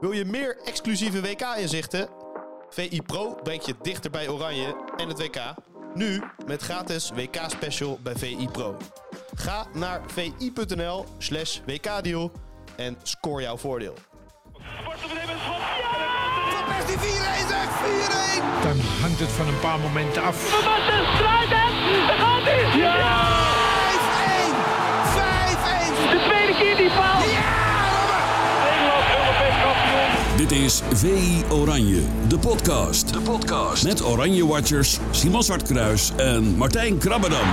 Wil je meer exclusieve WK-inzichten? VI Pro brengt je dichter bij Oranje en het WK. Nu met gratis WK-special bij VI Pro. Ga naar vi.nl slash WK-deal en score jouw voordeel. Van Persie 4-1 zeg, 4-1! Dan hangt het van een paar momenten af. Basten sluit het! Daar gaat hij! Ja! Dit is VI Oranje, de podcast. De podcast. Met Oranje Watchers Simon Zwartkruis en Martijn Krabbedam.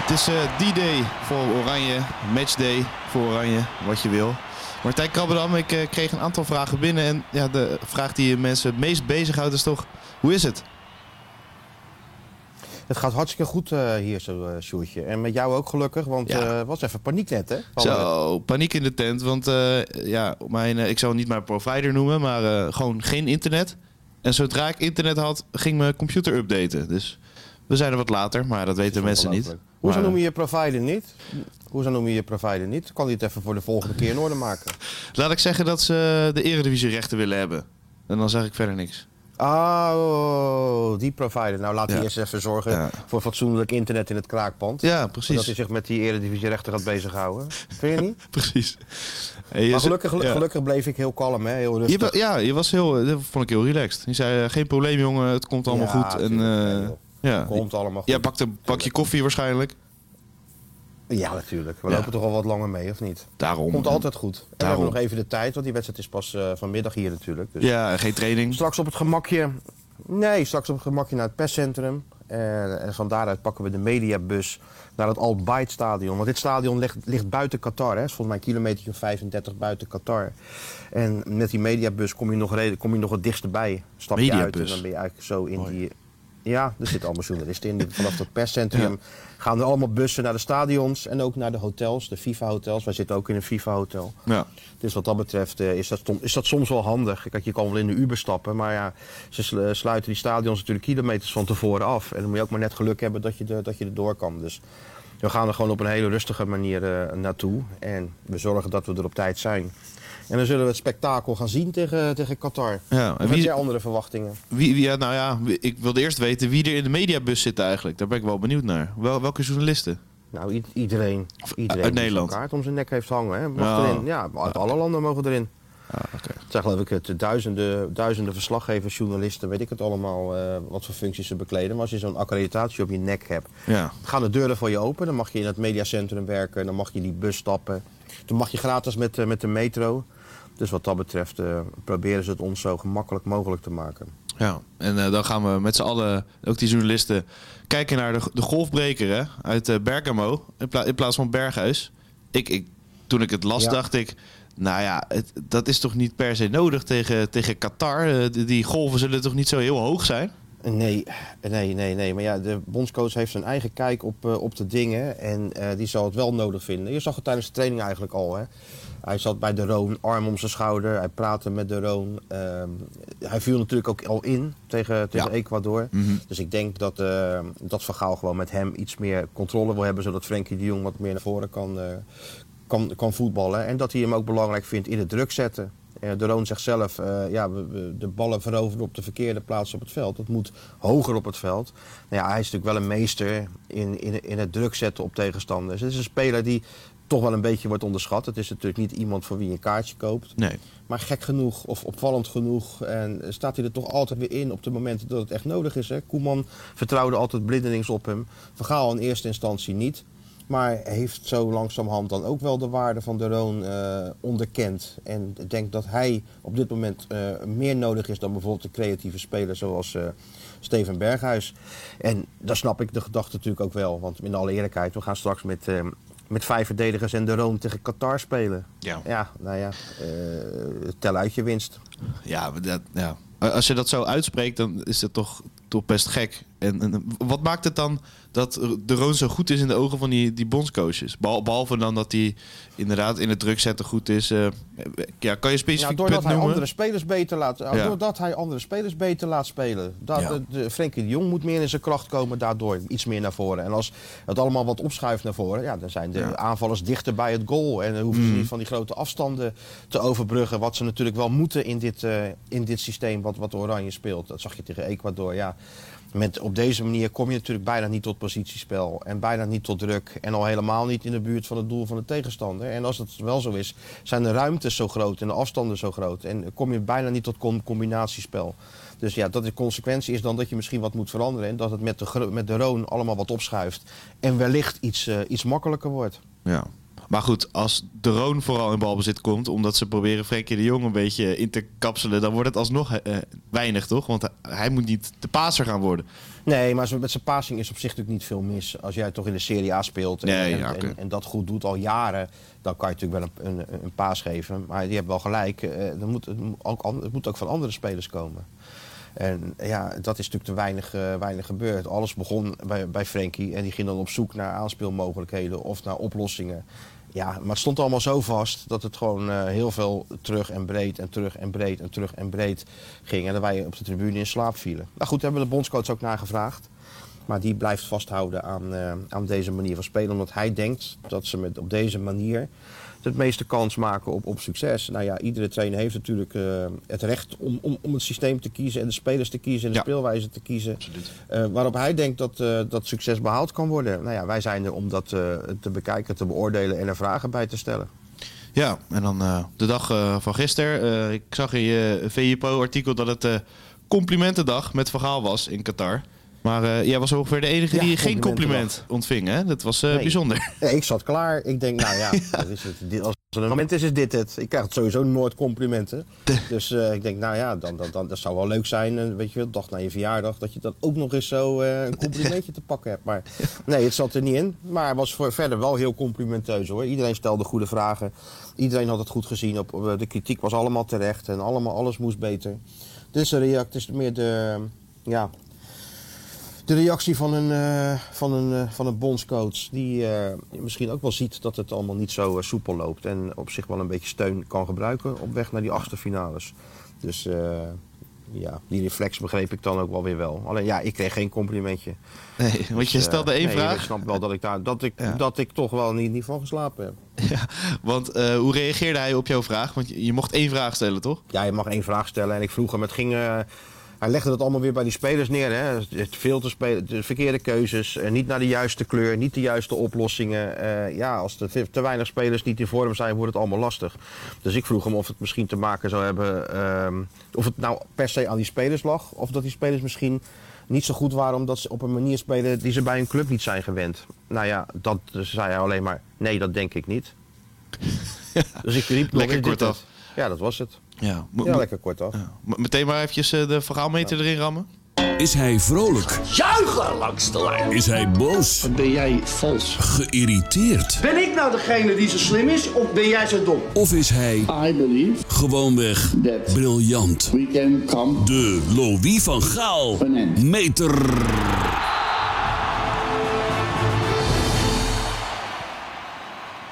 Het is eh D-Day voor Oranje, Matchday voor Oranje, wat je wil. Martijn Krabbedam, ik eh, kreeg een aantal vragen binnen. En ja, de vraag die mensen het meest bezighoudt is toch, hoe is het? Het gaat hartstikke goed eh, hier zo, eh Sjoerdje. En met jou ook gelukkig, want Ja. eh, het was even paniek net, hè? Van, Zo, paniek in de tent. Want ja, mijn, ik zal niet mijn provider noemen, maar gewoon geen internet. En zodra ik internet had, ging mijn computer updaten. Dus we zijn er wat later, maar dat weten mensen niet. Hoezo noem je je provider niet? Hoezo noem je je provider niet? Kan hij het even voor de volgende keer in orde maken? Laat ik zeggen dat ze de eredivisie rechten willen hebben. En dan zeg ik verder niks. Ah, oh, die provider. Nou, laat hij Ja. eerst even zorgen Ja. voor fatsoenlijk internet in het kraakpand. Ja, precies. hij zich met die eredivisie rechten gaat bezighouden. Vind je niet? Precies. Je Maar gelukkig, ja. gelukkig bleef ik heel kalm, hè? Heel Je, rustig. wa- ja, je was heel, dat vond ik heel relaxed. Je zei, eh, geen probleem jongen, het komt allemaal Ja, goed. En, tuurlijk, eh, joh. ja, Komt allemaal goed. Jij pakt een pakje koffie waarschijnlijk. Ja, natuurlijk. We Ja. lopen toch al wat langer mee, of niet? Daarom. Komt altijd goed. En we Daarom. hebben nog even de tijd, want die wedstrijd is pas eh, vanmiddag hier natuurlijk. Dus Ja, geen training. Straks op het gemakje. Nee, straks op het gemakje naar het perscentrum. Eh, en van daaruit pakken we de mediabus naar het Al Bayt stadion. Want dit stadion ligt, ligt buiten Qatar. Hè. is volgens mij een kilometer of 35 buiten Qatar. En met die mediabus kom je nog, reden, kom je nog het dichtst bij. Stap je uit en Mediabus. dan ben je eigenlijk zo in die... Ja, er zitten allemaal journalisten in. Vanaf het perscentrum gaan er allemaal bussen naar de stadions en ook naar de hotels, de FIFA-hotels. Wij zitten ook in een FIFA-hotel. Ja. Dus wat dat betreft eh, is, dat is dat soms wel handig. Kijk, je kan wel in de Uber stappen, maar ja, ze sl- sluiten die stadions natuurlijk kilometers van tevoren af. En dan moet je ook maar net geluk hebben dat je, er, dat je er door kan. Dus we gaan er gewoon op een hele rustige manier eh, naartoe. En we zorgen dat we er op tijd zijn. En dan zullen we het spektakel gaan zien tegen, tegen Qatar. Ja, en wie, jij andere verwachtingen? wie, wie, ja, nou ja, ik wilde eerst weten wie er in de mediabus zit eigenlijk. Daar ben ik wel benieuwd naar. Wel, welke journalisten? Nou, iedereen, iedereen uit die Nederland? zo'n kaart om zijn nek heeft hangen. Hè, mag Ja. erin. Ja, uit alle landen mogen erin. Ah. Het zijn geloof ik het, duizenden, duizenden verslaggevers, journalisten, weet ik het allemaal, eh, wat voor functies ze bekleden. Maar als je zo'n accreditatie op je nek hebt, Ja. gaan de deuren voor je open. Dan mag je in het mediacentrum werken, dan mag je die bus stappen. Dan mag je gratis met, eh, met de metro. Dus wat dat betreft eh, proberen ze het ons zo gemakkelijk mogelijk te maken. Ja, en dan gaan we met z'n allen, ook die journalisten, kijken naar de, de golfbreker hè, uit Bergamo in, pla- in plaats van Berghuis. Ik, ik, toen ik het las, Ja. dacht ik, nou ja, het, dat is toch niet per se nodig tegen, tegen Qatar. Eh, die, die golven zullen toch niet zo heel hoog zijn? Nee, nee, nee, nee. Maar ja, de bondscoach heeft zijn eigen kijk op, eh, op de dingen. En eh, die zal het wel nodig vinden. Je zag het tijdens de training eigenlijk al. Hè. Hij zat bij de Roon, arm om zijn schouder. Hij praatte met de Roon. Ehm, hij viel natuurlijk ook al in tegen, tegen Ja. Ecuador. Mhm. Dus ik denk dat, dat Van Gaal gewoon met hem iets meer controle wil hebben. Zodat Frenkie de Jong wat meer naar voren kan, kan, kan voetballen. En dat hij hem ook belangrijk vindt in het druk zetten. Eh, de Roon zegt zelf, eh, ja, we, we- de ballen veroveren op de verkeerde plaats op het veld. Het moet hoger op het veld. Nou ja, hij is natuurlijk wel een meester in, in, in het druk zetten op tegenstanders. Het is een speler die toch wel een beetje wordt onderschat. Het is natuurlijk niet iemand voor wie je een kaartje koopt. Nee. Maar gek genoeg of opvallend genoeg. En staat hij er toch altijd weer in op de momenten dat het echt nodig is. Hè? Koeman vertrouwde altijd blindelings op hem. Vergaal in eerste instantie niet. Maar heeft zo langzamerhand dan ook wel de waarde van de Roon eh, onderkend. En ik denk dat hij op dit moment eh, meer nodig is dan bijvoorbeeld de creatieve speler zoals eh, Steven Berghuis. En daar snap ik de gedachte natuurlijk ook wel. Want in alle eerlijkheid, we gaan straks met, met vijf verdedigers en de Roon tegen Qatar spelen. Ja. Ja, nou ja, tel uit je winst. Ja, dat, ja. Als je dat zo uitspreekt, dan is het toch, toch best gek. En, en wat maakt het dan dat de Roon zo goed is in de ogen van die, die bondscoaches? Behal- Behalve dan dat hij inderdaad in het druk zetten goed is. eh, ja, kan je Ja, specifiek doordat punt hij noemen? andere spelers beter laat, Ja. doordat hij andere spelers beter laat spelen. Dat, Ja. de, de, Frenkie de Jong moet meer in zijn kracht komen, daardoor iets meer naar voren. En als het allemaal wat opschuift naar voren, ja, dan zijn de Ja. Mm. aanvallers dichter bij het goal. En dan hoeven ze niet van die grote afstanden te overbruggen. Wat ze natuurlijk wel moeten in dit, eh, in dit systeem wat, wat Oranje speelt. Dat zag je tegen Ecuador. Ja. Met, op deze manier kom je natuurlijk bijna niet tot positiespel. En bijna niet tot druk. En al helemaal niet in de buurt van het doel van de tegenstander. En als het wel zo is, zijn de ruimtes zo groot en de afstanden zo groot. En kom je bijna niet tot com- combinatiespel. Dus ja, dat de consequentie is dan dat je misschien wat moet veranderen. En dat het met de, met de Roon allemaal wat opschuift. En wellicht iets, eh, iets makkelijker wordt. Ja. Maar goed, als de Roon vooral in balbezit komt, omdat ze proberen Frenkie de Jong een beetje in te kapselen, dan wordt het alsnog eh, weinig, toch? Want hij moet niet de paser gaan worden. Nee, maar met zijn passing is op zich natuurlijk niet veel mis. Als jij toch in de Serie A speelt en, Nee, en, ja, oké. en, en dat goed doet al jaren, dan kan je natuurlijk wel een, een, een paas geven. Maar je hebt wel gelijk, eh, er moet, het, ook, het moet ook van andere spelers komen. En ja, dat is natuurlijk te weinig, eh, weinig gebeurd. Alles begon bij, bij Frenkie en die ging dan op zoek naar aanspeelmogelijkheden of naar oplossingen. Ja, maar het stond allemaal zo vast dat het gewoon eh, heel veel terug en breed en terug en breed en terug en breed ging. En dat wij op de tribune in slaap vielen. Nou goed, hebben we de bondscoach ook naar gevraagd. Maar die blijft vasthouden aan, eh, aan deze manier van spelen. Omdat hij denkt dat ze met, op deze manier het meeste kans maken op, op succes. Nou ja, iedere trainer heeft natuurlijk eh, het recht om, om, om het systeem te kiezen en de spelers te kiezen en de Ja. speelwijze te kiezen. Eh, waarop hij denkt dat, eh, dat succes behaald kan worden. Nou ja, wij zijn er om dat te bekijken, te beoordelen en er vragen bij te stellen. Ja, en dan eh, de dag eh, van gisteren. Eh, ik zag in je VIPO-artikel dat het eh, complimentendag met verhaal was in Qatar. Maar eh, jij was ongeveer de enige Ja, die geen compliment ontving, hè? Dat was eh, Nee. bijzonder. Ik zat klaar. Ik denk, nou ja, dat is het. Als er een moment is, is dit het. Ik krijg sowieso nooit complimenten. Dus eh, ik denk, nou ja, dan, dan, dan, dat zou wel leuk zijn. En weet je dag na je verjaardag, dat je dan ook nog eens zo een complimentje te pakken hebt. Maar nee, het zat er niet in. Maar het was voor verder wel heel complimenteus hoor. Iedereen stelde goede vragen. Iedereen had het goed gezien. Op, op- de kritiek was allemaal terecht. En allemaal, alles moest beter. Dus de react is meer de, ja, de reactie van een, eh, van een, eh, van een bondscoach die eh, misschien ook wel ziet dat het allemaal niet zo soepel loopt. En op zich wel een beetje steun kan gebruiken op weg naar die achtste finales. Dus ja, die reflex begreep ik dan ook wel weer wel. Alleen ja, ik kreeg geen complimentje. Nee, want je Dus, stelde eh, één nee, vraag. Ik snap wel dat ik, daar, dat ik, Ja. dat ik toch wel niet, niet van geslapen heb. Ja, want hoe reageerde hij op jouw vraag? Want je, je mocht één vraag stellen, toch? Ja, je mag één vraag stellen. En ik vroeg hem, het ging... hij legde het allemaal weer bij die spelers neer. Hè? Het veel te spelen, de verkeerde keuzes, eh, niet naar de juiste kleur, niet de juiste oplossingen. Eh, ja, als er te- weinig spelers niet in vorm zijn, wordt het allemaal lastig. Dus ik vroeg hem of het misschien te maken zou hebben... ehm, of het nou per se aan die spelers lag... of dat die spelers misschien niet zo goed waren... omdat ze op een manier spelen die ze bij een club niet zijn gewend. Nou ja, dat zei hij alleen maar... nee, dat denk ik niet. Dus ik riep nog Lekker het? Ja, dat was het. Ja, Ja, lekker kort af. M- Meteen maar eventjes eh, de verhaalmeter erin rammen. Is hij vrolijk? Juichen langs de lijn. Is hij boos? Ben jij vals? Geïrriteerd? Ben ik nou degene die zo slim is of ben jij zo dom? Of is hij I believe gewoonweg that briljant? we can come De Louis van Gaal meter.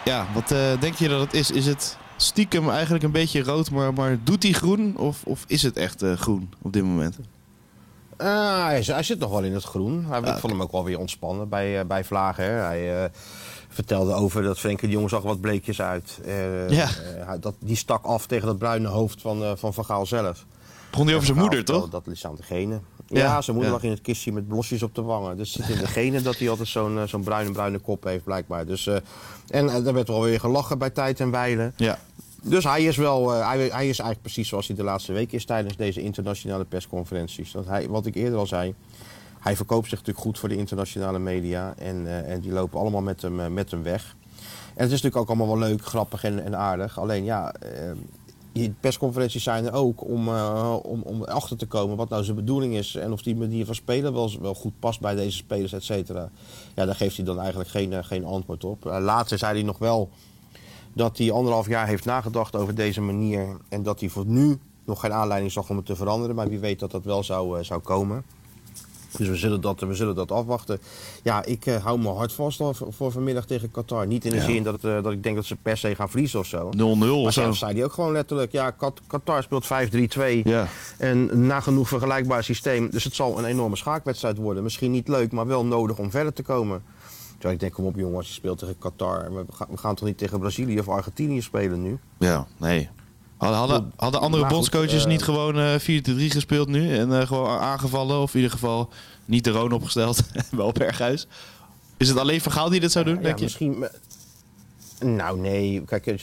Ja, wat eh, denk je dat het is? Is het stiekem eigenlijk een beetje rood, maar, maar doet hij groen? Of, of is het echt eh, groen op dit moment? Ah, hij, hij zit nog wel in het groen. Hij, ik vond hem ook wel weer ontspannen bij, eh, bij Vlagen. hè. Hij eh, vertelde over dat Frenkie de Jong zag wat bleekjes uit. Ja. dat, die stak af tegen dat bruine hoofd van, van Van Gaal zelf. Begon hij over zijn moeder, toch? Dat is aan de genen. Ja, Ja, zijn moeder ja. lag in het kistje met blosjes op de wangen. Dus het zit in de genen dat hij altijd zo'n eh, zo'n bruine, bruine kop heeft, blijkbaar. Dus, eh, en eh, er werd wel weer gelachen bij tijd en wijle. Ja. Dus hij is wel, hij, hij is eigenlijk precies zoals hij de laatste week is tijdens deze internationale persconferenties. Dat hij, wat ik eerder al zei, hij verkoopt zich natuurlijk goed voor de internationale media en, en die lopen allemaal met hem, met hem weg. En het is natuurlijk ook allemaal wel leuk, grappig en, en aardig. Alleen ja, die persconferenties zijn er ook om, eh, om, om achter te komen wat nou zijn bedoeling is en of die manier van spelen wel, wel goed past bij deze spelers, et cetera. Ja, daar geeft hij dan eigenlijk geen, eh, geen antwoord op. Eh, later zei hij nog wel dat hij anderhalf jaar heeft nagedacht over deze manier. En dat hij voor nu nog geen aanleiding zag om het te veranderen. Maar wie weet dat dat wel zou, zou komen. Dus we zullen dat, we zullen dat afwachten. Ja, ik eh, hou me hard vast voor, voor vanmiddag tegen Qatar. Niet in de Ja. zin dat, eh, dat ik denk dat ze per se gaan verliezen of zo. 0-0 Maar of zo. zelf zei hij ook gewoon letterlijk, ja, Kat- Qatar speelt 5-3-2. Ja. En nagenoeg vergelijkbaar systeem. Dus het zal een enorme schaakwedstrijd worden. Misschien niet leuk, maar wel nodig om verder te komen. Terwijl ik denk, kom op jongens, je speelt tegen Qatar. We gaan, we gaan toch niet tegen Brazilië of Argentinië spelen nu? Ja, nee. Hadden, hadden, andere Maar goed, bondscoaches eh, niet gewoon eh 4-3 gespeeld nu? En eh, gewoon aangevallen? Of in ieder geval niet de Roon opgesteld? wel Berghuis? Is het alleen Vergaal die dit zou doen, Ja, denk je? misschien. Nou, nee. Kijk,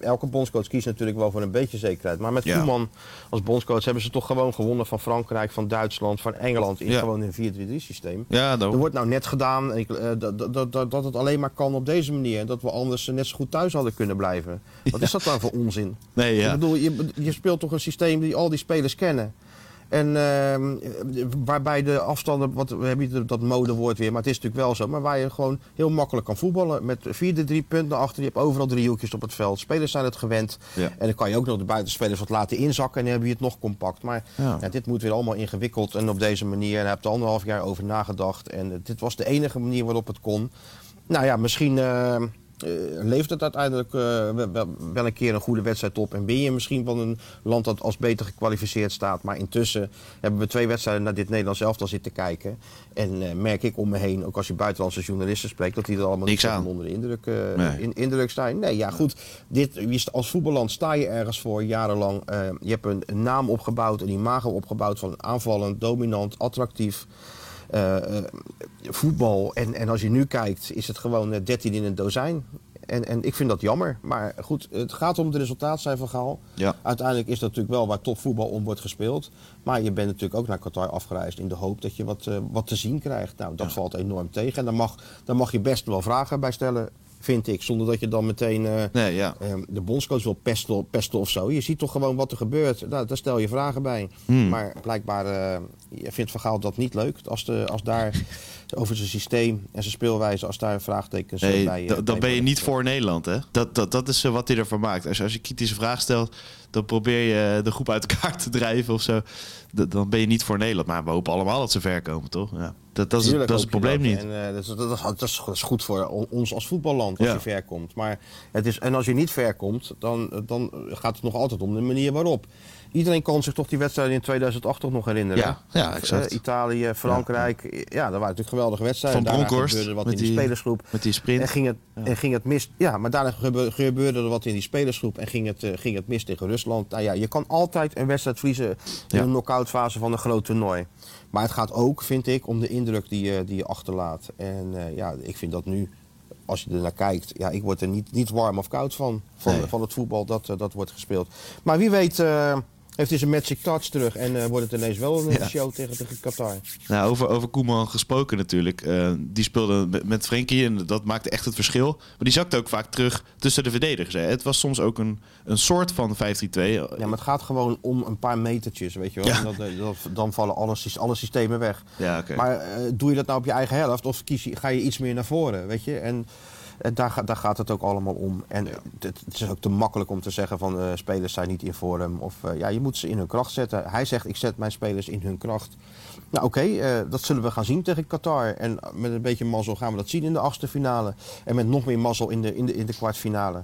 elke bondscoach kiest natuurlijk wel voor een beetje zekerheid. Maar met Ja. Koeman als bondscoach hebben ze toch gewoon gewonnen van Frankrijk, van Duitsland, van Engeland. In Ja. gewoon een 4-3-3 systeem. Ja, Er dan. wordt nou net gedaan ik, eh, dat, dat, dat, dat het alleen maar kan op deze manier. En dat we anders net zo goed thuis hadden kunnen blijven. Wat is dat nou voor onzin? Nee, ja. Ik bedoel, je, je speelt toch een systeem die al die spelers kennen. En ehm, waarbij de afstanden, wat, we hebben dat modewoord weer, maar het is natuurlijk wel zo. Maar waar je gewoon heel makkelijk kan voetballen. Met vier de drie punten achter. Je hebt overal driehoekjes op het veld. Spelers zijn het gewend. Ja. En dan kan je ook nog de buitenspelers wat laten inzakken. En dan heb je het nog compact. Maar Ja. ja, dit moet weer allemaal ingewikkeld. En op deze manier. En heb er anderhalf jaar over nagedacht. En dit was de enige manier waarop het kon. Nou ja, misschien eh, eh, levert het uiteindelijk eh, wel- een keer een goede wedstrijd op. En ben je misschien van een land dat als beter gekwalificeerd staat. Maar intussen hebben we twee wedstrijden naar dit Nederlands elftal zitten kijken. En eh, merk ik om me heen, ook als je buitenlandse journalisten spreekt, dat die er allemaal niet aan. onder de indruk, eh, Nee. in, indruk staan. Nee, ja goed. Dit, als voetballand sta je ergens voor jarenlang. Eh, je hebt een, een naam opgebouwd, een imago opgebouwd van aanvallend, dominant, attractief. Eh, eh, voetbal. En, en als je nu kijkt, is het gewoon eh, 13 in een dozijn. En, en ik vind dat jammer. Maar goed, het gaat om het resultaat zijn van Gaal. Ja. Uiteindelijk is dat natuurlijk wel waar topvoetbal om wordt gespeeld. Maar je bent natuurlijk ook naar Qatar afgereisd in de hoop dat je wat, eh, wat te zien krijgt. Nou, dat valt enorm tegen. En daar mag, daar mag je best wel vragen bij stellen, vind ik. Zonder dat je dan meteen eh, Nee, ja. eh, de bondscoach wil pesten, pesten of zo. Je ziet toch gewoon wat er gebeurt. Nou, daar stel je vragen bij. Hmm. Maar blijkbaar eh, vindt Van Gaal dat niet leuk. Als, de, als daar over zijn systeem en zijn speelwijze, als daar vraagtekens eh, Nee, bij... eh, da- bij dan ben je niet voor Nederland, hè? Dat, dat, dat is eh, wat hij ervan maakt. Als je, als je kritische vraag stelt, dan probeer je de groep uit elkaar te drijven of zo. D- dan ben je niet voor Nederland. Maar we hopen allemaal dat ze ver komen, toch? Ja. Dat, dat is, Tuurlijk dat is het probleem dat. niet. En, eh, dat, is, dat, is, dat, is, dat is goed voor on- ons als voetballand als Ja. je ver komt. Maar het is, en als je niet ver komt, dan, dan gaat het nog altijd om de manier waarop. Iedereen kan zich toch die wedstrijd in 2008 toch nog herinneren? Ja, ja, exact. eh, Italië, Frankrijk. Ja, dat waren natuurlijk geweldige wedstrijden. Van Bronckhorst gebeurde er wat met in die, die- spelersgroep. Met die sprint. En ging het, en ging het mis. Ja, maar daarna gebe- gebeurde er wat in die spelersgroep en ging het, eh, ging het mis tegen Rusland. Nou ja, je kan altijd een wedstrijd verliezen in een knock-out fase van een groot toernooi. Maar het gaat ook, vind ik, om de indruk die je, die je achterlaat. En eh, ja, ik vind dat nu, als je er naar kijkt, ja, ik word er niet, niet warm of koud van. Van, Nee. van het voetbal dat, eh, dat wordt gespeeld. Maar wie weet. eh, heeft hij zijn magic touch terug en eh, wordt het ineens wel een Ja. show tegen, tegen Qatar. Nou, over, over Koeman gesproken natuurlijk. Eh, die speelde met, met Frenkie en dat maakte echt het verschil. Maar die zakte ook vaak terug tussen de verdedigers. Hè. Het was soms ook een, een soort van 5-3-2. Ja, maar het gaat gewoon om een paar metertjes, weet je wel. Ja. En dat, dat- dan vallen alle, alle systemen weg. Ja, oké. Maar eh, doe je dat nou op je eigen helft of kies je, ga je iets meer naar voren, weet je? En eh, daar, daar gaat het ook allemaal om. En het, het is ook te makkelijk om te zeggen van eh, spelers zijn niet in vorm. Of eh, ja, je moet ze in hun kracht zetten. Hij zegt, ik zet mijn spelers in hun kracht. Nou oké, eh, dat zullen we gaan zien tegen Qatar. En met een beetje mazzel gaan we dat zien in de achtste finale. En met nog meer mazzel in de, in de, in de kwartfinale.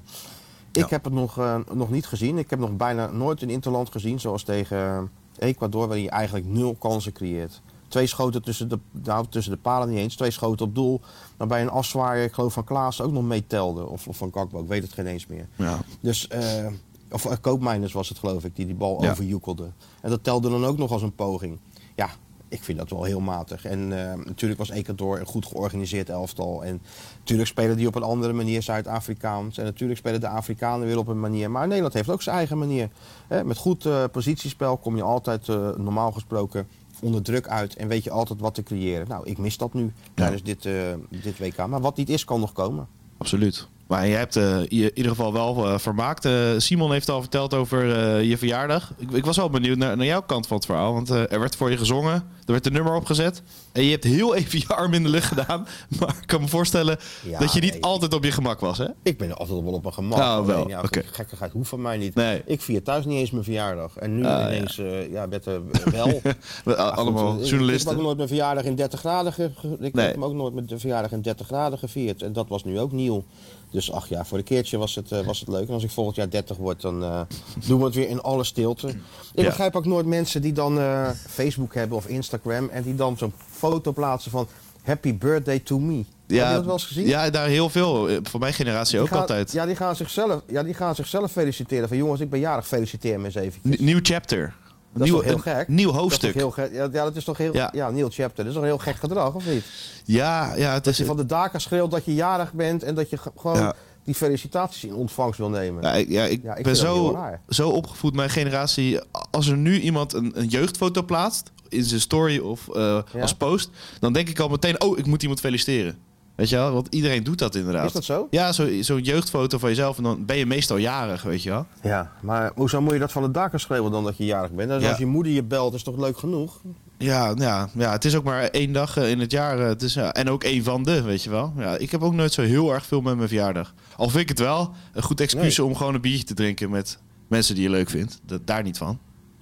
Ik heb het nog, nog niet gezien. Ik heb nog bijna nooit een interland gezien zoals tegen Ecuador, waarin je eigenlijk nul kansen creëert. Twee schoten tussen de, nou, tussen de palen niet eens, twee schoten op doel. Waarbij een afzwaaier, ik geloof van Klaas, ook nog meetelde. Of, of van Kakbo, ik weet het geen eens meer. Ja. Dus, eh, of uh, Koopmeiners was het geloof ik, die die bal Ja. overjoekelde. En dat telde dan ook nog als een poging. Ja, ik vind dat wel heel matig. En eh, natuurlijk was Ecuador een goed georganiseerd elftal. En natuurlijk spelen die op een andere manier Zuid-Afrikaans. En natuurlijk spelen de Afrikanen weer op een manier. Maar Nederland heeft ook zijn eigen manier. Hè, met goed eh, positiespel kom je altijd eh, normaal gesproken onder druk uit. En weet je altijd wat te creëren. Nou, ik mis dat nu tijdens dit, eh, dit WK. Maar wat niet is, kan nog komen. Absoluut. Maar jij hebt eh, je in ieder geval wel eh, vermaakt. Eh, Simon heeft al verteld over je verjaardag. Ik, ik was wel benieuwd naar, naar jouw kant van het verhaal. Want er werd voor je gezongen. Er werd een nummer opgezet. En je hebt heel even je arm in de lucht gedaan. Maar ik kan me voorstellen Ja, dat je niet nee. altijd op je gemak was, hè? Ik ben altijd wel op mijn gemak. Nou, wel, ja, oké. Gekkigheid hoeft van mij niet. Nee. Ik vier thuis niet eens mijn verjaardag. En nu Ah, ineens, ja, werd er wel. Goed, allemaal ik- Ik journalisten. heb ook nooit mijn verjaardag in 30 graden ge- Ik Nee. heb hem ook nooit met de verjaardag in 30 graden gevierd. En dat was nu ook nieuw. Dus ach ja, voor een keertje was het, eh, was het leuk. En als ik volgend jaar 30 word, dan eh, doen we het weer in alle stilte. Ik Ja. begrijp ook nooit mensen die dan eh, Facebook hebben of Instagram. En die dan zo'n foto plaatsen van Happy Birthday to me. Heb je dat wel eens gezien? Ja, daar heel veel. Voor mijn generatie Die ook gaan- altijd. Ja die, gaan zichzelf, ja, die gaan zichzelf feliciteren. Van jongens, ik ben jarig, feliciteer me eens even. Nieuw chapter. Dat is nieuw, toch heel gek? Nieuw Dat is hoofdstuk. toch heel? Ja, ja, dat is toch heel... Ja. Ja, nieuw chapter. Dat is toch een heel gek gedrag, of niet? Ja, ja, het Dat is... je van de daken schreeuwt dat je jarig bent en dat je ge- gewoon Ja. die felicitaties in ontvangst wil nemen. Ja, ik, ja, ik Ja, ik ben dat zo, zo opgevoed, mijn generatie. Als er nu iemand een, een jeugdfoto plaatst, in zijn story of eh, als post, dan denk ik al meteen, oh, ik moet iemand feliciteren. Weet je wel? Want iedereen doet dat inderdaad. Is dat zo? Ja, zo- zo'n jeugdfoto van jezelf en dan ben je meestal jarig, weet je wel? Ja, maar hoezo moet je dat van de daken schreeuwen dan dat je jarig bent? Dus Ja. Als je moeder je belt, is toch leuk genoeg? Ja, ja, ja, het is ook maar één dag eh, in het jaar. eh, Het is, ja, en ook één van de, weet je wel. Ja, ik heb ook nooit zo heel erg veel met mijn verjaardag. Al vind ik het wel een goed excuus Nee. om gewoon een biertje te drinken met mensen die je leuk vindt. Dat, daar niet van.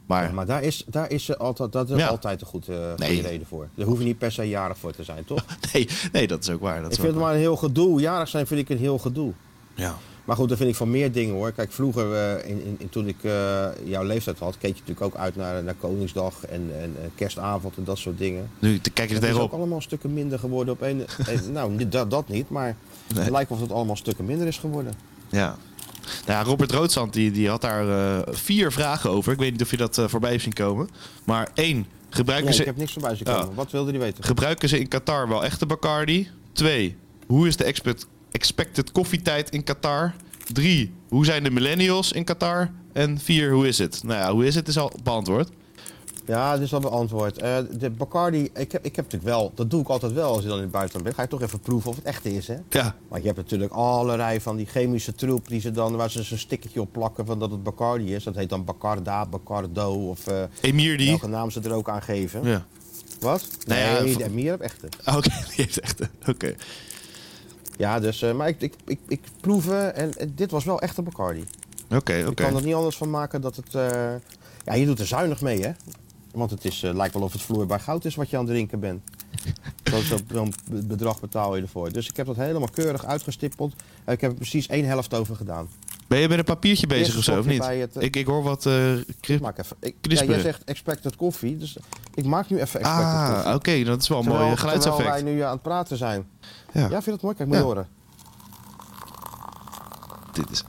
Maar Ja, maar daar is, daar is, altijd, dat is Ja. altijd een goed, eh, goede reden voor. Daar hoef je niet per se jarig voor te zijn, toch? nee, nee, dat is ook waar. Dat ik vind het maar een heel gedoe. Jarig zijn vind ik een heel gedoe. Ja. Maar goed, dat vind ik van meer dingen hoor. Kijk, vroeger, eh, in, in, in- toen ik eh, jouw leeftijd had, keek je natuurlijk ook uit naar, naar Koningsdag en, en kerstavond en dat soort dingen. Nu kijk je er Het is ook allemaal stukken minder geworden op een. nou, dat, dat niet, maar Nee. het lijkt of het allemaal stukken minder is geworden. Ja. Nou ja, Robert Roodzand die, die had daar eh, vier vragen over. Ik weet niet of je dat eh, voorbij hebt zien komen. Maar één, gebruiken, Nee, ze, ik heb niks voorbij zien komen. Ja. Wat wilde die weten? gebruiken ze in Qatar wel echte Bacardi? Twee, hoe is de expect, expected koffietijd in Qatar? Drie, hoe zijn de millennials in Qatar? En vier, hoe is het? Nou ja, hoe is het is al beantwoord. Ja, dit is al beantwoord. Eh de Bacardi, ik heb, ik heb natuurlijk wel, dat doe ik altijd wel als je dan in het buitenland bent. Ga je toch even proeven of het echt is, hè? Ja, Maar je hebt natuurlijk allerlei van die chemische troep die ze dan, waar ze zo'n stickertje op plakken van dat het Bacardi is. Dat heet dan Bacarda, Bacardo of eh Emir die. welke naam ze er ook aan geven. Ja. Wat? Nee, de Emir heb echte. Ah, Oké, die heeft echt. Oké. Ja, dus, eh, maar ik, ik, ik, ik proeven en, en dit was wel echt een Bacardi. Oké, Ik oké. kan er niet anders van maken dat het... eh, ja, je doet er zuinig mee, hè? Want het is, eh, lijkt wel of het vloeibaar goud is wat je aan het drinken bent. Zo- zo- Zo'n be- bedrag betaal je ervoor. Dus ik heb dat helemaal keurig uitgestippeld. Eh, ik heb er precies één helft over gedaan. Ben je met een papiertje bezig of zo, of niet? het, eh, ik, ik hoor wat... eh Ik maak even... Ik, ja, jij zegt expected koffie, dus ik maak nu even expected ah, koffie. oké, dat is wel een Terwijl- mooi Terwijl geluidseffect. wij nu aan het praten zijn. Ja. Ja, vind je dat mooi? Kijk, moet je horen. Dit is...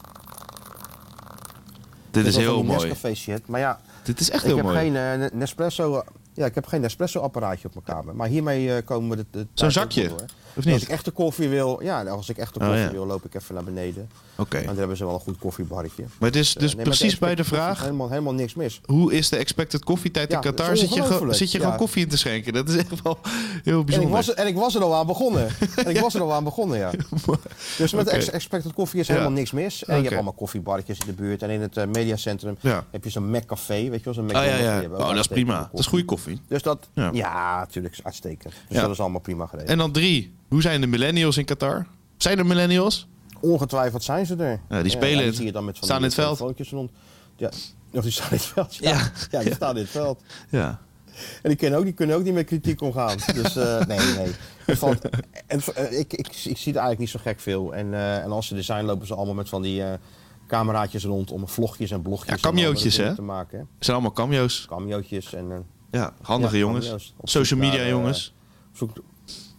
Dit Dit is heel van die mooi. Nescafé shit. Maar ja, Dit is echt ik heel heb mooi. geen eh, Nespresso... Ja, ik heb geen Nespresso-apparaatje op mijn kamer. Maar hiermee eh, komen we de, de Zo'n zakje? door. Of Als niet? ik echte koffie wil, ja, als ik echte Oh, koffie ja. wil, loop ik even naar beneden. Oké. En daar hebben ze wel een goed koffiebarretje. Maar het is Eh, dus nee, precies bij de vraag... Helemaal, helemaal niks mis. Hoe is de expected koffietijd Ja, in Qatar? Zit je, zit je gewoon koffie in te schenken? Dat is echt wel heel En ik, bijzonder. was, er- en ik was er al aan begonnen. en ik was er al aan begonnen, ja. Dus met expected koffie is helemaal niks mis. En je hebt allemaal koffiebarretjes in de buurt. En in het eh, mediacentrum heb je zo'n Mac-café. Weet je wel, zo'n Ah McDonald's. ja, ja. Oh, dat is prima. Dat is goede koffie. Dus dat, Ja. ja, natuurlijk, is uitstekend. Dus Ja. dat is allemaal prima geregeld. En dan drie. Hoe zijn de millennials in Qatar? Zijn er millennials? Ongetwijfeld zijn ze er. Ja, die spelen die het. zie je dan met Staan in het veld. rond. Ja, of die staan in het veld. Ja, Ja. die staan in het veld. Ja. En die kunnen ook, die kunnen ook niet met kritiek omgaan. Dus eh, nee, nee. Het valt, en, eh, ik, ik, ik zie er eigenlijk niet zo gek veel. En, eh, en als ze er zijn, lopen ze allemaal met van die cameraatjes rond om vlogjes en blogjes Ja, en hè? te maken. hè. Het zijn allemaal cameo's. En Ja, handige Ja, jongens. Social naar, media eh, jongens. op, zoek,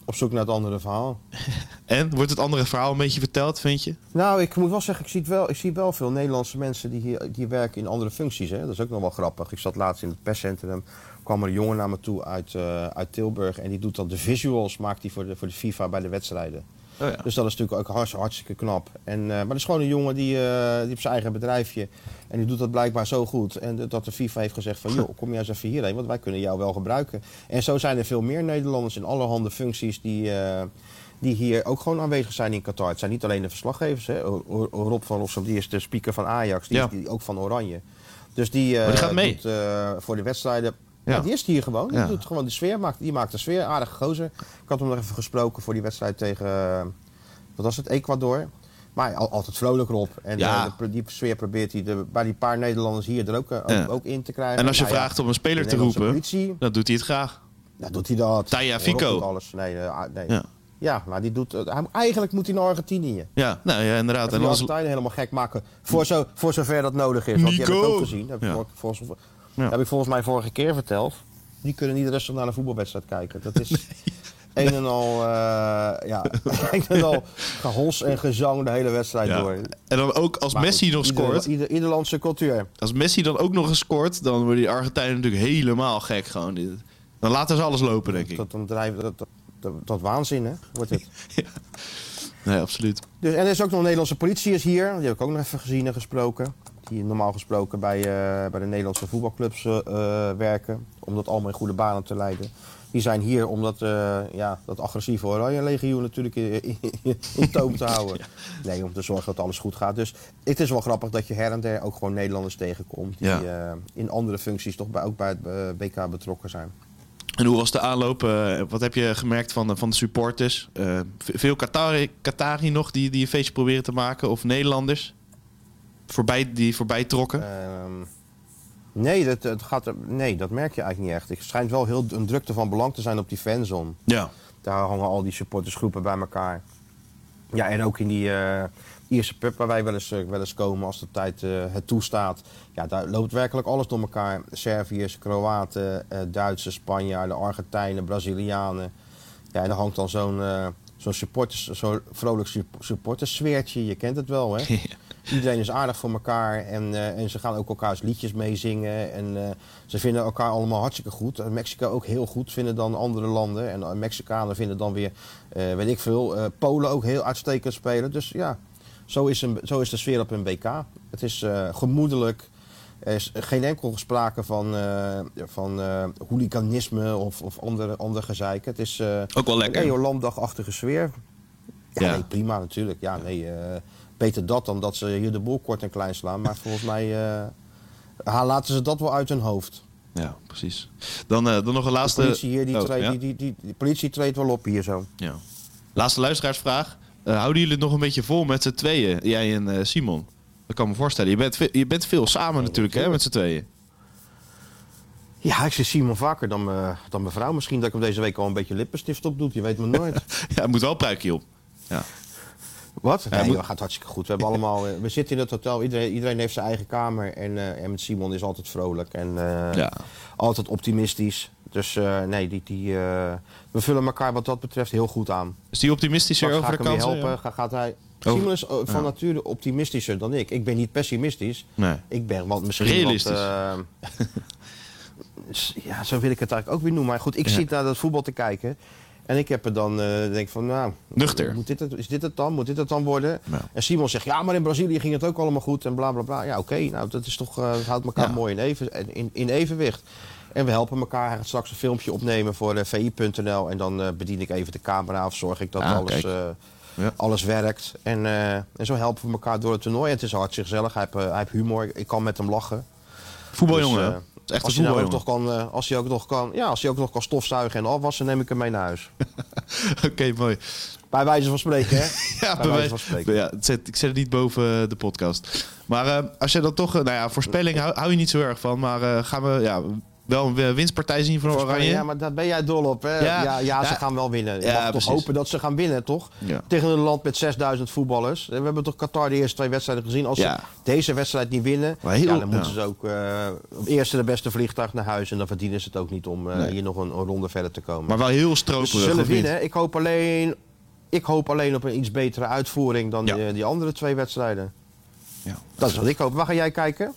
op zoek naar het andere verhaal. En, wordt het andere verhaal een beetje verteld, vind je? Nou, ik moet wel zeggen, ik zie, het wel, ik zie wel veel Nederlandse mensen die, hier, die werken in andere functies. Hè? Dat is ook nog wel grappig. Ik zat laatst in het perscentrum, kwam er een jongen naar me toe uit, eh, uit Tilburg. En die doet dan de visuals, maakt hij voor de, voor de FIFA bij de wedstrijden. Oh ja. Dus dat is natuurlijk ook hartstikke, hartstikke knap. En, eh, maar dat is gewoon een jongen die, eh, die heeft zijn eigen bedrijfje. En die doet dat blijkbaar zo goed. En dat de FIFA heeft gezegd van, joh, kom jij eens even hierheen, want wij kunnen jou wel gebruiken. En zo zijn er veel meer Nederlanders in allerhande functies die, eh, die hier ook gewoon aanwezig zijn in Qatar. Het zijn niet alleen de verslaggevers. Hè. Rob van Rossum, die is de speaker van Ajax, die Ja. is die, ook van Oranje. Dus die, die gaat mee? doet, voor de wedstrijden. Ja. Die is hier gewoon. Ja. Die doet gewoon de sfeer. Maakt, die maakt de sfeer. Aardige gozer. Ik had hem nog even gesproken voor die wedstrijd tegen, eh, wat was het, Ecuador. Maar al- altijd vrolijk erop. En Ja. eh, de- die sfeer probeert hij de, bij die paar Nederlanders hier er ook, eh, ook, Ja. ook in te krijgen. En als je Nou ja, vraagt om een speler te roepen, Politie, dan doet hij het graag. nou, doet hij dat. Taya Fico. alles. Nee, ah, nee. Ja. Ja. maar die doet, eigenlijk moet hij naar Argentinië. Ja, nou ja, inderdaad. En En als, helemaal gek maken. Voor, zo, voor zover dat nodig is. Want die heb ik Nico! ook gezien. Heb, ik volgens, Ja. heb ik volgens mij vorige keer verteld. Die kunnen niet rustig naar een voetbalwedstrijd kijken. Dat is een en al, eh, ja, een en al gehos en gezang de hele wedstrijd ja. door. En dan ook als Maar Messi goed, nog ieder- scoort. Ieder, ieder landse cultuur. Als Messi dan ook nog eens scoort, dan worden die Argentijnen natuurlijk helemaal gek. Gewoon. Dan laten ze alles lopen, denk ik. Dat, dat, dat, dat, dat waanzin, hè, wordt het. Nee, absoluut. Dus, en er is ook nog een Nederlandse politie is hier. Die heb ik ook nog even gezien en gesproken. Die normaal gesproken bij, eh, bij de Nederlandse voetbalclubs eh, eh, werken. Om dat allemaal in goede banen te leiden. Die zijn hier om dat, eh, ja, dat agressieve oranje legioen natuurlijk in, toom te houden. Nee, om te zorgen dat alles goed gaat. Dus het is wel grappig dat je her en der ook gewoon Nederlanders tegenkomt. Die Ja. in andere functies toch bij, ook bij het WK betrokken zijn. En hoe was de aanloop? Wat heb je gemerkt van de, van de supporters? Veel Qatari, Qatari nog die, die een feestje proberen te maken? Of Nederlanders? Voorbij, die voorbij trokken? Ehm, nee, dat, het gaat, nee, dat merk je eigenlijk niet echt. Het schijnt wel heel een drukte van belang te zijn op die fanzone. ja. Daar hangen al die supportersgroepen bij elkaar. Ja, en ook in die eh, Ierse pub waar wij wel eens, eh, wel eens komen als de tijd eh, het toestaat. Ja, daar loopt werkelijk alles door elkaar. Serviërs, Kroaten, eh, Duitsers, Spanjaarden, Argentijnen, Brazilianen. Ja, en daar hangt dan zo'n zo'n supporters, zo'n vrolijk sup- supportersfeertje. Je kent het wel, hè? Iedereen is aardig voor elkaar en, eh, en ze gaan ook elkaars liedjes meezingen. En eh, ze vinden elkaar allemaal hartstikke goed. En Mexico ook heel goed, vinden dan andere landen. En eh, Mexicanen vinden dan weer, weet ik veel, Polen ook heel uitstekend spelen. Dus ja, zo is, een, zo is de sfeer op een WK. Het is gemoedelijk. Er is geen enkel sprake van, eh van eh, hooliganisme of, of ander, ander gezeik. Het is Ook wel lekker. een Eolandachtige sfeer. Ja, Ja. Nee, prima natuurlijk. Ja, nee, beter dat dan dat ze hier de boel kort en klein slaan. Maar volgens mij eh, laten ze dat wel uit hun hoofd. Ja, precies. Dan, eh, dan nog een De laatste... politie hier, die, Oh, ja? die, die, die, die politie treedt wel op hier zo. Ja. Laatste luisteraarsvraag. Eh, houden jullie het nog een beetje vol met z'n tweeën? Jij en Simon? Dat kan me voorstellen. Je bent, je bent veel samen natuurlijk, hè, met z'n tweeën. Ja, ik zie Simon vaker dan, me- dan mijn vrouw. Misschien dat ik hem deze week al een beetje lippenstift op doet. Je weet maar nooit. Ja, moet wel een pruikje op. Ja. Wat? Nee, moet- dat gaat hartstikke goed. We, hebben allemaal, eh, we zitten in het hotel. Iedereen, iedereen heeft zijn eigen kamer. En, eh, en met Simon is altijd vrolijk. En eh, Ja. altijd optimistisch. Dus nee, die, die, we vullen elkaar wat dat betreft heel goed aan. Is die optimistischer over ga de ik hem weer kansen? helpen. Ga, gaat hij... Over- Simon is van Ja. nature optimistischer dan ik. Ik ben niet pessimistisch. Nee. Ik ben wat misschien Realistisch. Wat, ja, zo wil ik het eigenlijk ook weer noemen. Maar goed, ik Ja. zit naar dat voetbal te kijken. En ik heb er dan, eh denk van, nou... Nuchter. Moet dit het, is dit het dan? Moet dit het dan worden? Ja. En Simon zegt, ja, maar in Brazilië ging het ook allemaal goed en bla bla bla. Ja, oké, nou, dat is toch, dat houdt elkaar Ja. mooi in, even, in, in evenwicht. En we helpen elkaar. Hij gaat straks een filmpje opnemen voor eh, VI.nl. En dan bedien ik even de camera of zorg ik dat Ah, alles, Ja. alles werkt. En, en zo helpen we elkaar door het toernooi. En het is hartstikke gezellig. Hij heeft, hij heeft humor. Ik kan met hem lachen. Voetbaljongen. Dus, hè? eh, echt als nou ook nog kan, eh, als, hij ook nog kan, ja, als hij ook nog kan stofzuigen en afwassen, neem ik hem mee naar huis. Oké, mooi. Bij wijze van spreken, hè? Ja, Bij wijze van spreken. ja, het zet, ik zet het niet boven de podcast. Maar eh, als je dan toch... eh, nou ja, voorspelling hou, hou je niet zo erg van. Maar eh, gaan we ja, wel een eh, winstpartij zien van Oranje? Ja, maar daar ben jij dol op, hè? Ja. Ja, ja, ze Ja. gaan wel winnen. Je Ja, mag toch hopen dat ze gaan winnen, toch? Ja. Tegen een land met 6000 voetballers. We hebben toch Qatar de eerste twee wedstrijden gezien. Als Ja. ze deze wedstrijd niet winnen, Maar heel- ja, dan moeten ze ook eh, op eerste de beste vliegtuig naar huis. En dan verdienen ze het ook niet om eh, Nee. hier nog een, een ronde verder te komen. Maar wel heel dus stroperig. ze zullen winnen. Ik hoop alleen... Ik hoop alleen op een iets betere uitvoering dan Ja. die, die andere twee wedstrijden. Ja. Dat is wat ik hoop. Waar ga jij kijken?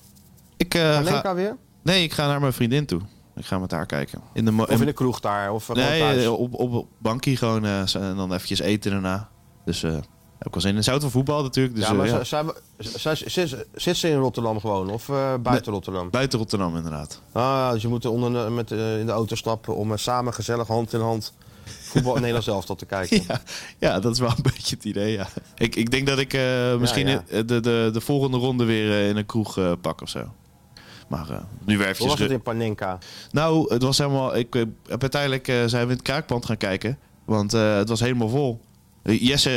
Ik, eh, Naar ga, weer? Nee, ik ga naar mijn vriendin toe. Ik ga met haar kijken. In de Of in de kroeg daar? Of gewoon Nee, eh, op, op, op bankie gewoon. eh, zo- en dan eventjes eten daarna. Dus eh heb ik wel zin in. Zou het wel voetbal natuurlijk. Dus, ja, eh, maar ja. zij- zij- zij- zit, zit ze in Rotterdam gewoon? Of eh, buiten Rotterdam? Buiten Rotterdam inderdaad. Ah, dus je moet onder, met, eh, in de auto stappen om eh, samen gezellig hand in hand voetbal Nederlands elftal te kijken. Ja, ja, dat is wel een beetje het idee, ja. Ik, ik denk dat ik eh, misschien. De, de, de volgende ronde weer eh, in een kroeg eh, pak of zo. Maar eh, nu weer Hoe was het in Panenka? Nou, het was helemaal... Ik eh, heb uiteindelijk eh, zijn we in het kraakpand gaan kijken. Want het was helemaal vol. Jesse,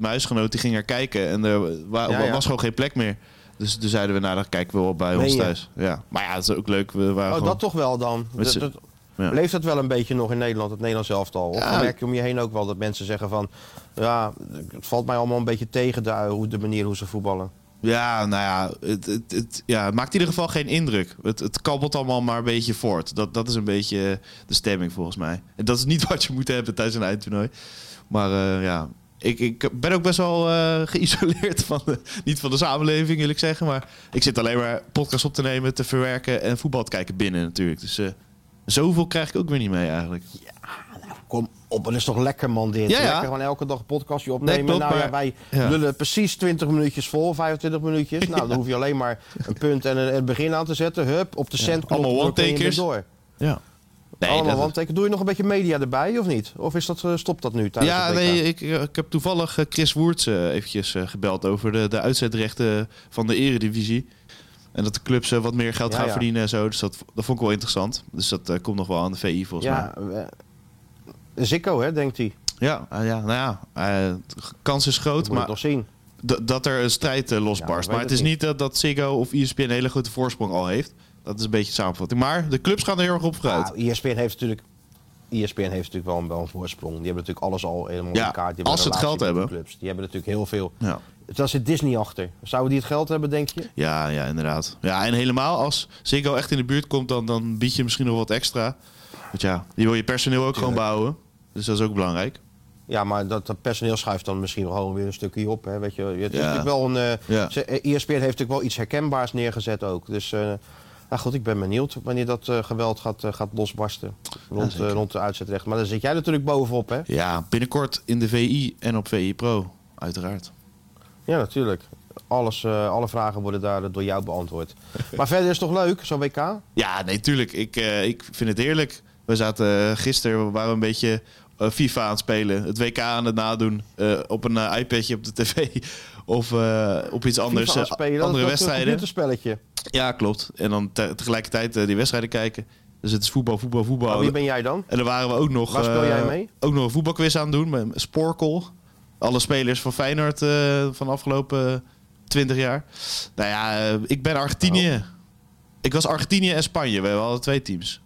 mijn huisgenoot, die ging er kijken. En er wa- Ja, ja. was gewoon geen plek meer. Dus toen zeiden we, nou, dan kijken we wel bij ons thuis. Ja. Maar ja, het is ook leuk. We waren Oh, dat toch wel dan. Dat- dat- ja. Leeft dat wel een beetje nog in Nederland, het Nederlands elftal? Of Ja. merk je om je heen ook wel dat mensen zeggen van... Ja, het valt mij allemaal een beetje tegen de, hoe- de manier hoe ze voetballen. Ja, nou ja het, het, ja, maakt in ieder geval geen indruk. Het, het kabbelt allemaal maar een beetje voort. Dat, dat is een beetje de stemming volgens mij. En dat is niet wat je moet hebben tijdens een eindtoernooi. Maar eh, ja, ik, ik ben ook best wel eh, geïsoleerd van de, niet van de samenleving, wil ik zeggen. Maar ik zit alleen maar podcasts op te nemen, te verwerken en voetbal te kijken binnen natuurlijk. Dus eh, zoveel krijg ik ook weer niet mee eigenlijk. Kom op, het is toch lekker man dit. Ja, ja. Lekker gewoon elke dag een podcastje opnemen. nou ja, wij ja. lullen precies 20 minuutjes vol, 25 minuutjes. Nou, dan hoef je alleen maar een punt en een, een begin aan te zetten. Hup, op de allemaal kun je one-takers. door. Ja. Nee, allemaal dat-. Doe je nog een beetje media erbij of niet? Of is dat, eh, stopt dat nu tijdens Ja, nee, ik, ik heb toevallig eh, Chris Woerts eh, eventjes eh, gebeld over de, de uitzetrechten van de eredivisie. En dat de clubs eh, wat meer geld Ja, gaan ja. verdienen en zo. Dus dat, dat vond ik wel interessant. Dus dat eh, komt nog wel aan de VI volgens Ja, eh, Zico, hè, denkt hij. Ja, ah, ja, nou ja, eh, kans is groot. Maar nog zien. dat er een strijd eh, Ja, losbarst. maar het is niet dat, dat Ziggo of E ESPN een hele grote voorsprong al heeft. Dat is een beetje de samenvatting. Maar de clubs gaan er heel erg op vooruit. Nou, ESPN heeft natuurlijk... ESPN heeft natuurlijk wel een, wel een voorsprong. Die hebben natuurlijk alles al helemaal Ja, in kaart. Die als ze het geld hebben. Clubs. Die hebben natuurlijk heel veel... Ja. Daar zit Disney achter. Zouden die het geld hebben, denk je? Ja, ja, inderdaad. Ja, en helemaal als Ziggo echt in de buurt komt, dan, dan bied je misschien nog wat extra. Want ja, je wil je personeel ook gewoon behouden. Dus dat is ook belangrijk. Ja, maar dat, dat personeel schuift dan misschien wel gewoon weer een stukje op. Hè? Weet je, het is Ja. natuurlijk wel een... eh, Ja. ze- eh, ESPN heeft natuurlijk wel iets herkenbaars neergezet ook. Dus... eh nou goed, ik ben benieuwd wanneer dat geweld gaat, gaat losbarsten rond, rond de uitzetrecht. Maar daar zit jij natuurlijk bovenop, hè? Ja, binnenkort in de VI en op VI Pro, uiteraard. Ja, natuurlijk. Alles, alle vragen worden daar door jou beantwoord. Maar verder is het toch leuk, zo'n WK? Ja, nee, tuurlijk. Ik, ik vind het heerlijk. We zaten gisteren, we waren een beetje FIFA aan het spelen. Het WK aan het nadoen. eh, op een eh, iPadje op de tv. Of eh, op iets anders. Eh, spelen, andere dat, een wedstrijden. computerspelletje. Ja, klopt. En dan te- tegelijkertijd eh, die wedstrijden kijken. Dus het is voetbal, voetbal, voetbal. Maar wie ben jij dan? En dan waren we ook nog, Waar speel eh, jij mee? ook nog een voetbalquiz aan het doen met Sporkel. Alle spelers van Feyenoord eh, van de afgelopen 20 jaar. Nou ja, eh, ik ben Argentinië. Oh. Ik was Argentinië en Spanje. We hadden twee teams.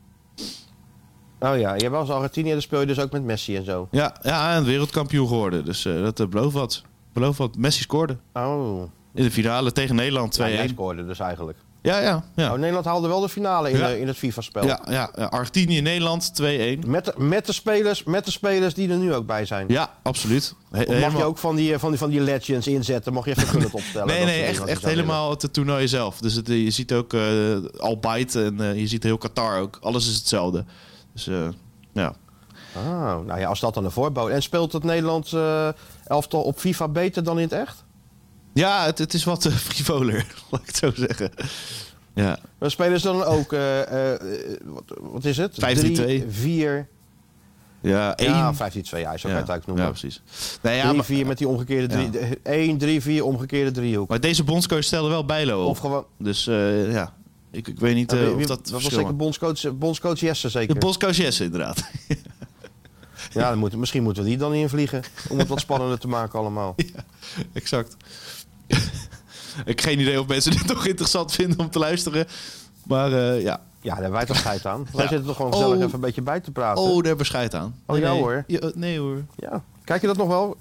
Oh ja, jij was Argentinië, dan speel je dus ook met Messi en zo. Ja, ja en wereldkampioen geworden. Dus eh, dat uh, belooft wat. Belooft wat. Messi scoorde. Oh, In de finale tegen Nederland 2-1. ja, Ja, ja, scoorde dus eigenlijk. ja. ja. Oh, Nederland haalde wel de finale in, Ja. in het FIFA-spel. Ja, ja, ja. Argentinië, Nederland 2-1. Met, de, met, de spelers, met de spelers die er nu ook bij zijn. Ja, absoluut. He- mag helemaal- je ook van die, eh, van die, van die legends inzetten? Mag je even gullet opstellen? Nee, nee, echt, echt helemaal het toernooi zelf. Dus het, je ziet ook uh, Albight en uh, je ziet heel Qatar ook. Alles is hetzelfde. Dus uh, ja. Ah, nou ja, als dat dan een voorbode. En speelt het Nederlands uh, elftal op FIFA beter dan in het echt? Ja, het, het is wat uh, frivoler, laat ik het zo zeggen. Ja. Maar spelen ze dan ook, wat, wat, is het? 5-3-2. 4... Ja, 1. Ja, 5-3-2, ja, zo kan je het eigenlijk noemen. Ja, precies. Nee, ja, 3, 4 met die omgekeerde 3. Ja. 1, 3, 4 omgekeerde driehoek. Maar deze bondscoach stelde wel Bijlo op. Of gewoon... Dus uh, ja, ik, ik weet niet uh, wie, of wie, dat Dat was zeker bondscoach, bondscoach Jesse zeker? De bondscoach Jesse, inderdaad. ja, dan moet, misschien moeten we die dan invliegen. Om het wat spannender te maken allemaal. Ja, exact. ik heb geen idee of mensen dit toch interessant vinden om te luisteren. Maar uh, ja. Ja, daar hebben wij toch scheid aan. Wij ja. zitten toch gewoon gezellig oh. even een beetje bij te praten. Oh, daar hebben we scheid aan. Oh, nee, hoor. Ja, nee hoor. Ja. Kijk je dat nog wel?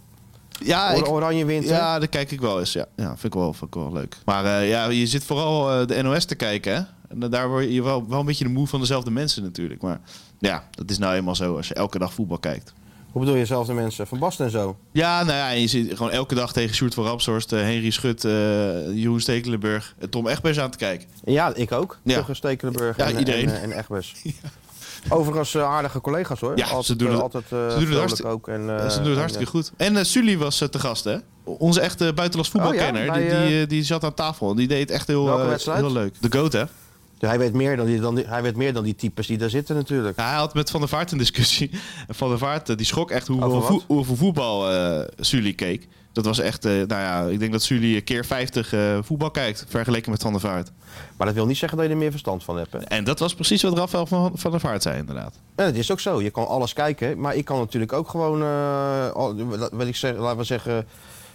Ja, ik, Oranje wint. Ja, dat kijk ik wel eens. Ja, ja vind, ik wel, vind ik wel leuk. Maar uh, ja, je zit vooral uh, de NOS te kijken. Hè? En daar word je wel, wel een beetje de moe van dezelfde mensen natuurlijk. Maar ja, dat is nou eenmaal zo als je elke dag voetbal kijkt. Hoe bedoel je dezelfde mensen? Van Basten en zo? Ja, nou ja, je zit gewoon elke dag tegen Sjoerd van Rapshorst, uh, Henry Schut, uh, Jeroen Stekelenburg en Tom Egbers aan te kijken. Ja, ik ook. Ja. Stekelenburg ja, en, iedereen. en, en Egbers. ja. Overigens uh, aardige collega's hoor. Ja, altijd, ze doen het, altijd, ze doen het hartstikke, ook en, ze doen het hartstikke goed. En uh, Sully was te gast hè? Onze echte buitenlands voetbalkenner. Oh, ja? Bij, die, die, die, zat aan tafel. Die deed het echt heel, heel leuk. De GOAT hè? Dus hij, weet meer dan die, dan die- hij weet meer dan die types die daar zitten natuurlijk. Hij had met Van der Vaart een discussie. Van der Vaart eh, die schrok echt hoeveel, voe- hoeveel voetbal eh Sully keek. Dat was echt, eh, nou ja, ik denk dat Sully een keer 50 eh, voetbal kijkt, vergeleken met Van der Vaart. Maar dat wil niet zeggen dat je er meer verstand van hebt. Hè? En dat was precies wat Rafael van, van der Vaart zei, inderdaad. Ja, dat is ook zo. Je kan alles kijken. Maar ik kan natuurlijk ook gewoon, al- wil ik zeggen, laten we zeggen,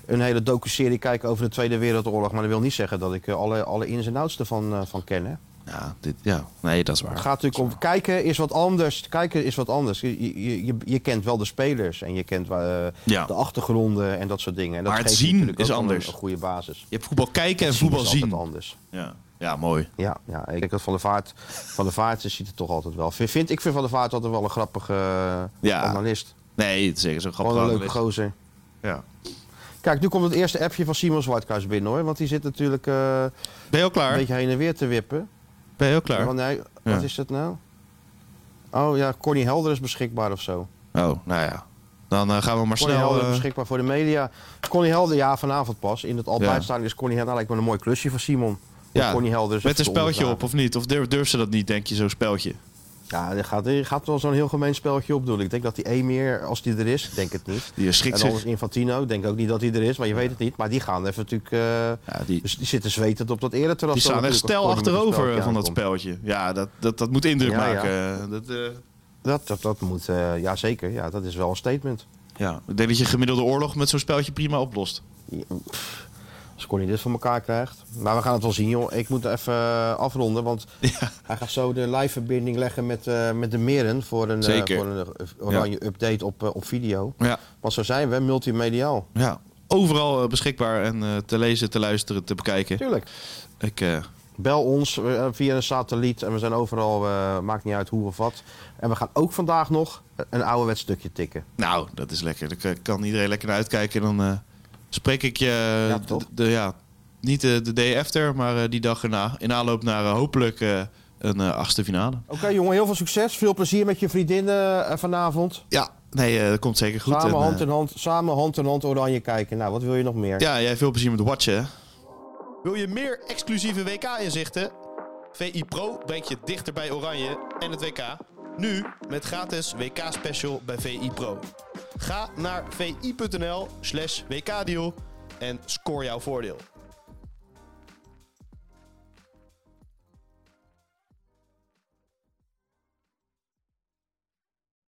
een hele docu-serie kijken over de Tweede Wereldoorlog. Maar dat wil niet zeggen dat ik alle, alle ins en outs ervan van ken. Hè? Ja, dit, ja, nee, dat is waar. Het gaat natuurlijk om kijken is wat anders. Kijken is wat anders. Je, je, je, je kent wel de spelers en je kent eh, Ja. de achtergronden en dat soort dingen. En dat Maar het geeft je zien is wel een- anders. Een, goede basis. Je hebt voetbal kijken en Zien voetbal is zien. altijd anders. Ja. ja, mooi. Ja, ja, ik denk dat Van der Vaart, van der Vaart ziet het toch altijd wel. Vind, vind- ik vind Van der Vaart altijd wel een grappige eh, Ja. analist. Nee, het is zeker zo'n Gewoon grappig een leuke gozer. Ja. Kijk, nu komt het eerste appje van Simon Zwartkruis binnen hoor. Want die zit natuurlijk eh, Ben je al klaar? een beetje heen en weer te wippen. Ben je al klaar? Ja. Wat is dat nou? Oh ja, Connie Helder is beschikbaar of zo. Oh, nou ja. Dan eh, gaan we maar Connie snel... Helder is eh, beschikbaar voor de media. Connie Helder, ja, vanavond pas. In het Albuitstaan is Connie Helder lijkt me een mooi klusje voor Simon. ja, Helder met een speltje op, of niet? Of durf, durf ze dat niet, denk je, zo'n speltje? Ja, er gaat, er gaat wel zo'n heel gemeen spelletje op doen. Ik denk dat die Emir, als die er is, ik denk het niet. Die schikt En zich. anders Infantino, ik denk ook niet dat hij er is, maar je weet het niet. Maar die gaan even natuurlijk... eh, Ja, die, dus die zitten zwetend op dat ereterras. die staan echt een achterover speltje van dat speltje. Ja, dat, dat, dat moet indruk Ja, ja. maken. Dat, eh, Dat, dat, dat moet, eh, ja zeker. Ja, dat is wel een statement. ja. Ik denk dat je gemiddelde oorlog met zo'n speltje prima oplost. Als Connie dit voor elkaar krijgt. Maar we gaan het wel zien, joh. Ik moet even eh, afronden, want Ja. hij gaat zo de live-verbinding leggen met, eh, met de Meren voor een, eh, Zeker. voor een oranje update op, op video. Ja. Want zo zijn we, multimediaal. ja. Overal beschikbaar en te lezen, te luisteren, te bekijken. Tuurlijk. Ik, Bel ons via een satelliet en we zijn overal, maakt niet uit hoe of wat. En we gaan ook vandaag nog een ouderwets stukje tikken. nou, dat is lekker. Daar kan- iedereen lekker naar uitkijken. Dan spreek ik je Ja, de, ja, niet de, de day after, maar eh, die dag erna. In aanloop naar eh, hopelijk eh, een eh, achtste finale. Oké jongen, heel veel succes. Veel plezier met je vriendinnen eh, vanavond. Ja, nee, eh, dat komt zeker goed. samen En, hand eh, in hand, samen hand in hand oranje kijken. Nou, wat wil je nog meer? ja, jij veel plezier met watchen. Wil je meer exclusieve WK-inzichten? VI Pro brengt je dichter bij Oranje en het WK. Nu met gratis WK-special bij VI Pro. Ga naar vi.nl slash WK-deal en score jouw voordeel.